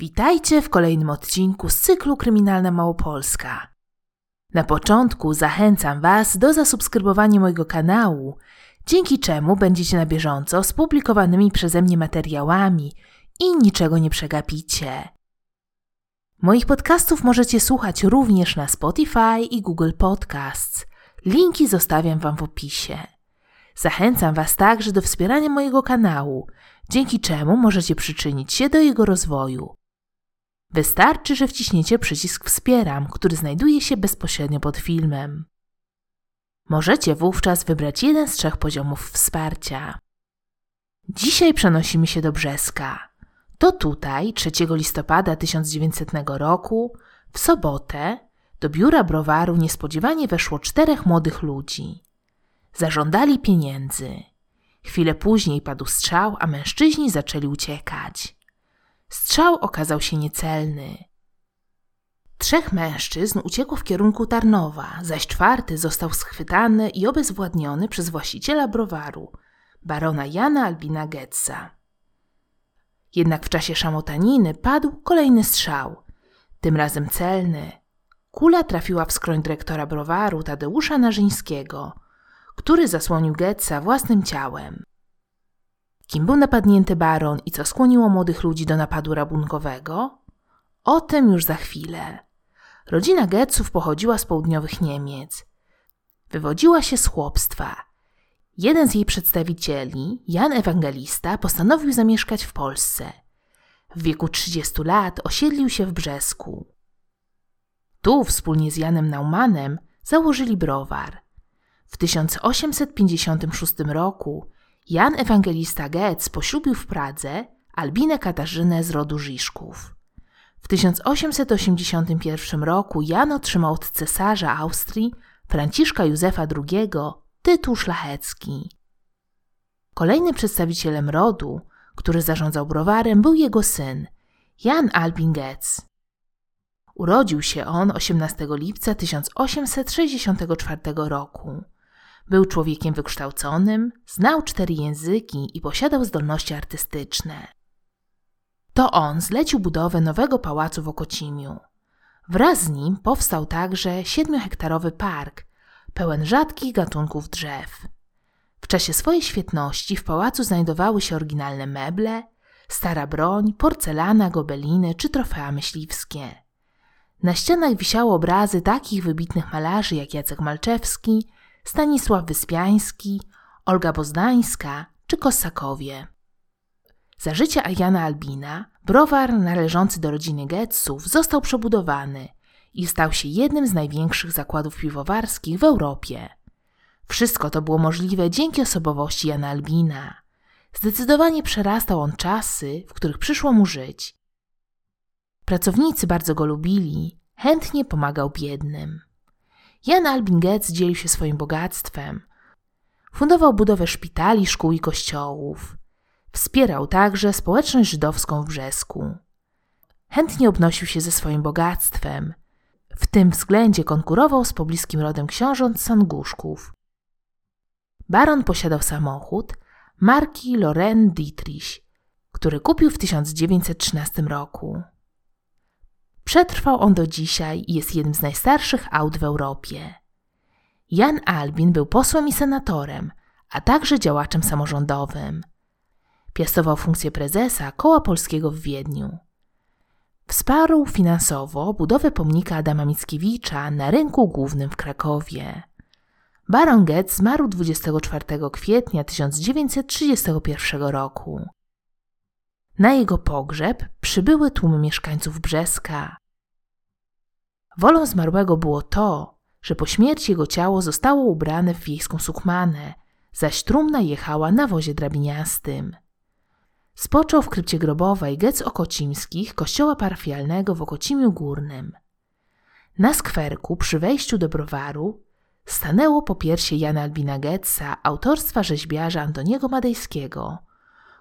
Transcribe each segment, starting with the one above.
Witajcie w kolejnym odcinku z cyklu Kryminalna Małopolska. Na początku zachęcam Was do zasubskrybowania mojego kanału, dzięki czemu będziecie na bieżąco z publikowanymi przeze mnie materiałami i niczego nie przegapicie. Moich podcastów możecie słuchać również na Spotify i Google Podcasts. Linki zostawiam Wam w opisie. Zachęcam Was także do wspierania mojego kanału, dzięki czemu możecie przyczynić się do jego rozwoju. Wystarczy, że wciśniecie przycisk Wspieram, który znajduje się bezpośrednio pod filmem. Możecie wówczas wybrać jeden z trzech poziomów wsparcia. Dzisiaj przenosimy się do Brzeska. To tutaj 3 listopada 1900 roku, w sobotę, do biura browaru niespodziewanie weszło czterech młodych ludzi. Zażądali pieniędzy. Chwilę później padł strzał, a mężczyźni zaczęli uciekać. Strzał okazał się niecelny. Trzech mężczyzn uciekło w kierunku Tarnowa, zaś czwarty został schwytany i obezwładniony przez właściciela browaru, barona Jana Albina Getza. Jednak w czasie szamotaniny padł kolejny strzał, tym razem celny. Kula trafiła w skroń dyrektora browaru Tadeusza Narzyńskiego, który zasłonił Getza własnym ciałem. Kim był napadnięty baron i co skłoniło młodych ludzi do napadu rabunkowego? O tym już za chwilę. Rodzina Getzów pochodziła z południowych Niemiec. Wywodziła się z chłopstwa. Jeden z jej przedstawicieli, Jan Ewangelista, postanowił zamieszkać w Polsce. W wieku 30 lat osiedlił się w Brzesku. Tu wspólnie z Janem Naumanem założyli browar. W 1856 roku Jan Ewangelista Goetz poślubił w Pradze Albinę Katarzynę z rodu Żiszków. W 1881 roku Jan otrzymał od cesarza Austrii Franciszka Józefa II tytuł szlachecki. Kolejnym przedstawicielem rodu, który zarządzał browarem, był jego syn, Jan Albin Goetz. Urodził się on 18 lipca 1864 roku. Był człowiekiem wykształconym, znał cztery języki i posiadał zdolności artystyczne. To on zlecił budowę nowego pałacu w Okocimiu. Wraz z nim powstał także siedmiohektarowy park, pełen rzadkich gatunków drzew. W czasie swojej świetności w pałacu znajdowały się oryginalne meble, stara broń, porcelana, gobeliny czy trofea myśliwskie. Na ścianach wisiały obrazy takich wybitnych malarzy jak Jacek Malczewski, Stanisław Wyspiański, Olga Bozdańska czy Kossakowie. Za życia Jana Albina browar należący do rodziny Getzów został przebudowany i stał się jednym z największych zakładów piwowarskich w Europie. Wszystko to było możliwe dzięki osobowości Jana Albina. Zdecydowanie przerastał on czasy, w których przyszło mu żyć. Pracownicy bardzo go lubili, chętnie pomagał biednym. Jan Albin Goetz dzielił się swoim bogactwem. Fundował budowę szpitali, szkół i kościołów. Wspierał także społeczność żydowską w Brzesku. Chętnie obnosił się ze swoim bogactwem. W tym względzie konkurował z pobliskim rodem książąt Sanguszków. Baron posiadał samochód marki Loren Dietrich, który kupił w 1913 roku. Przetrwał on do dzisiaj i jest jednym z najstarszych aut w Europie. Jan Albin był posłem i senatorem, a także działaczem samorządowym. Piastował funkcję prezesa Koła Polskiego w Wiedniu. Wsparł finansowo budowę pomnika Adama Mickiewicza na rynku głównym w Krakowie. Baron Goetz zmarł 24 kwietnia 1931 roku. Na jego pogrzeb przybyły tłumy mieszkańców Brzeska. Wolą zmarłego było to, że po śmierci jego ciało zostało ubrane w wiejską sukmanę, zaś trumna jechała na wozie drabiniastym. Spoczął w krypcie grobowej Gec Okocimskich kościoła parafialnego w Okocimiu Górnym. Na skwerku przy wejściu do browaru stanęło po piersie Jana Albina Getza autorstwa rzeźbiarza Antoniego Madejskiego –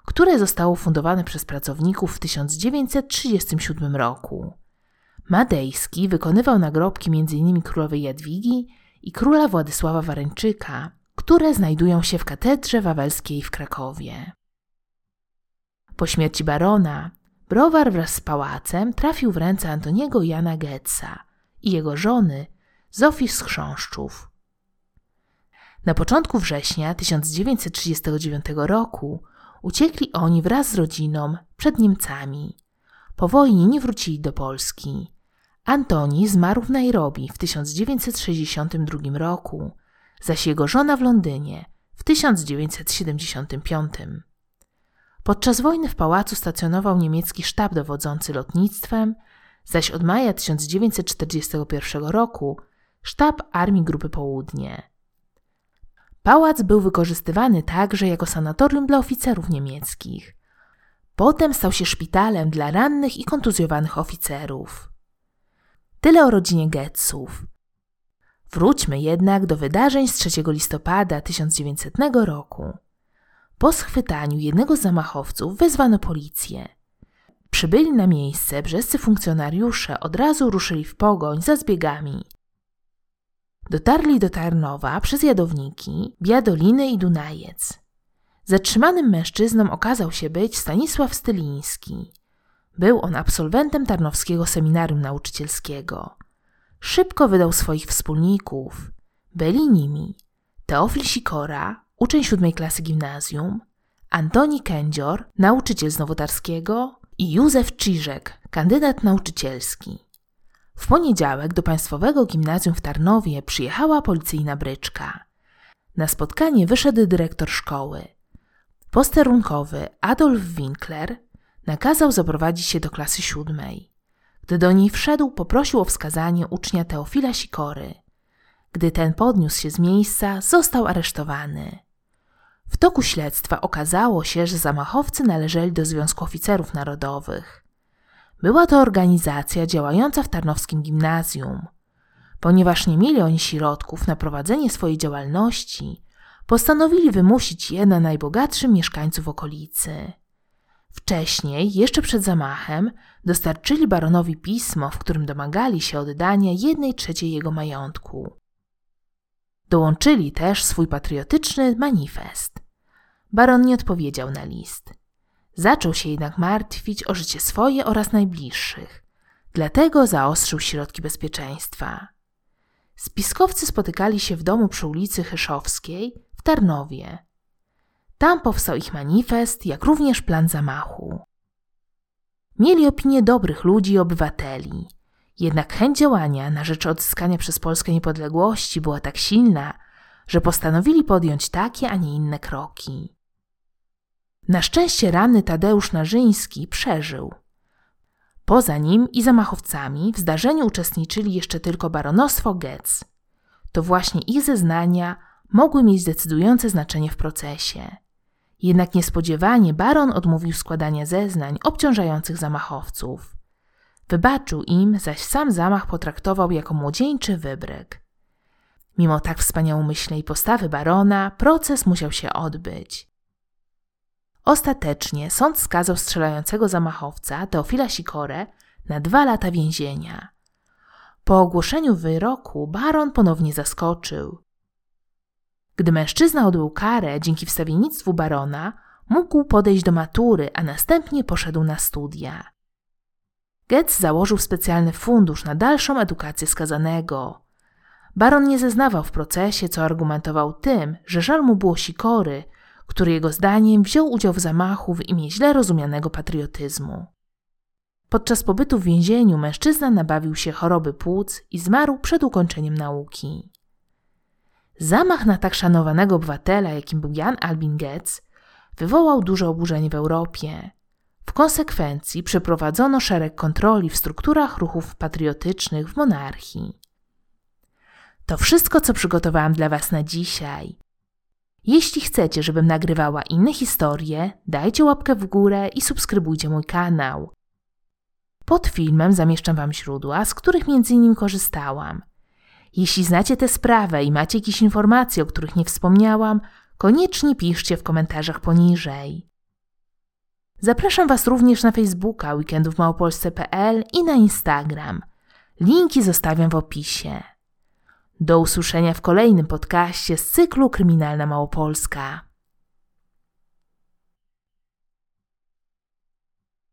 które zostało fundowane przez pracowników w 1937 roku. Madejski wykonywał nagrobki m.in. królowej Jadwigi i króla Władysława Wareńczyka, które znajdują się w katedrze wawelskiej w Krakowie. Po śmierci barona browar wraz z pałacem trafił w ręce Antoniego Jana Getza i jego żony Zofii z Chrząszczów. Na początku września 1939 roku uciekli oni wraz z rodziną przed Niemcami. Po wojnie nie wrócili do Polski. Antoni zmarł w Nairobi w 1962 roku, zaś jego żona w Londynie w 1975. Podczas wojny w pałacu stacjonował niemiecki sztab dowodzący lotnictwem, zaś od maja 1941 roku sztab Armii Grupy Południe. Pałac był wykorzystywany także jako sanatorium dla oficerów niemieckich. Potem stał się szpitalem dla rannych i kontuzjowanych oficerów. Tyle o rodzinie Getzów. Wróćmy jednak do wydarzeń z 3 listopada 1900 roku. Po schwytaniu jednego z zamachowców wezwano policję. Przybyli na miejsce brzescy funkcjonariusze od razu ruszyli w pogoń za zbiegami. Dotarli do Tarnowa przez Jadowniki, Biadoliny i Dunajec. Zatrzymanym mężczyzną okazał się być Stanisław Styliński. Był on absolwentem Tarnowskiego Seminarium Nauczycielskiego. Szybko wydał swoich wspólników. Byli nimi Teofil Sikora, uczeń siódmej klasy gimnazjum, Antoni Kędzior, nauczyciel z Nowotarskiego i Józef Czyżek, kandydat nauczycielski. W poniedziałek do Państwowego Gimnazjum w Tarnowie przyjechała policyjna bryczka. Na spotkanie wyszedł dyrektor szkoły. Posterunkowy Adolf Winkler nakazał zaprowadzić się do klasy siódmej. Gdy do niej wszedł, poprosił o wskazanie ucznia Teofila Sikory. Gdy ten podniósł się z miejsca, został aresztowany. W toku śledztwa okazało się, że zamachowcy należeli do Związku Oficerów Narodowych. Była to organizacja działająca w Tarnowskim Gimnazjum. Ponieważ nie mieli oni środków na prowadzenie swojej działalności, postanowili wymusić je na najbogatszym mieszkańców okolicy. Wcześniej, jeszcze przed zamachem, dostarczyli baronowi pismo, w którym domagali się oddania jednej trzeciej jego majątku. Dołączyli też swój patriotyczny manifest. Baron nie odpowiedział na list. Zaczął się jednak martwić o życie swoje oraz najbliższych, dlatego zaostrzył środki bezpieczeństwa. Spiskowcy spotykali się w domu przy ulicy Hyszowskiej w Tarnowie. Tam powstał ich manifest, jak również plan zamachu. Mieli opinię dobrych ludzi i obywateli, jednak chęć działania na rzecz odzyskania przez Polskę niepodległości była tak silna, że postanowili podjąć takie, a nie inne kroki. Na szczęście ranny Tadeusz Narzyński przeżył. Poza nim i zamachowcami w zdarzeniu uczestniczyli jeszcze tylko baronostwo Getz. To właśnie ich zeznania mogły mieć decydujące znaczenie w procesie. Jednak niespodziewanie baron odmówił składania zeznań obciążających zamachowców. Wybaczył im, zaś sam zamach potraktował jako młodzieńczy wybryk. Mimo tak wspaniałomyślnej postawy barona, proces musiał się odbyć. Ostatecznie sąd skazał strzelającego zamachowca Teofila Sikorę na dwa lata więzienia. Po ogłoszeniu wyroku baron ponownie zaskoczył. Gdy mężczyzna odbył karę dzięki wstawiennictwu barona, mógł podejść do matury, a następnie poszedł na studia. Getz założył specjalny fundusz na dalszą edukację skazanego. Baron nie zeznawał w procesie, co argumentował tym, że żal mu było Sikory, który jego zdaniem wziął udział w zamachu w imię źle rozumianego patriotyzmu. Podczas pobytu w więzieniu mężczyzna nabawił się choroby płuc i zmarł przed ukończeniem nauki. Zamach na tak szanowanego obywatela, jakim był Jan Albin Getz, wywołał duże oburzenie w Europie. W konsekwencji przeprowadzono szereg kontroli w strukturach ruchów patriotycznych w monarchii. To wszystko, co przygotowałam dla Was na dzisiaj. Jeśli chcecie, żebym nagrywała inne historie, dajcie łapkę w górę i subskrybujcie mój kanał. Pod filmem zamieszczam Wam źródła, z których między innymi korzystałam. Jeśli znacie tę sprawę i macie jakieś informacje, o których nie wspomniałam, koniecznie piszcie w komentarzach poniżej. Zapraszam Was również na Facebooka weekendówmałopolsce.pl i na Instagram. Linki zostawiam w opisie. Do usłyszenia w kolejnym podcaście z cyklu Kryminalna Małopolska.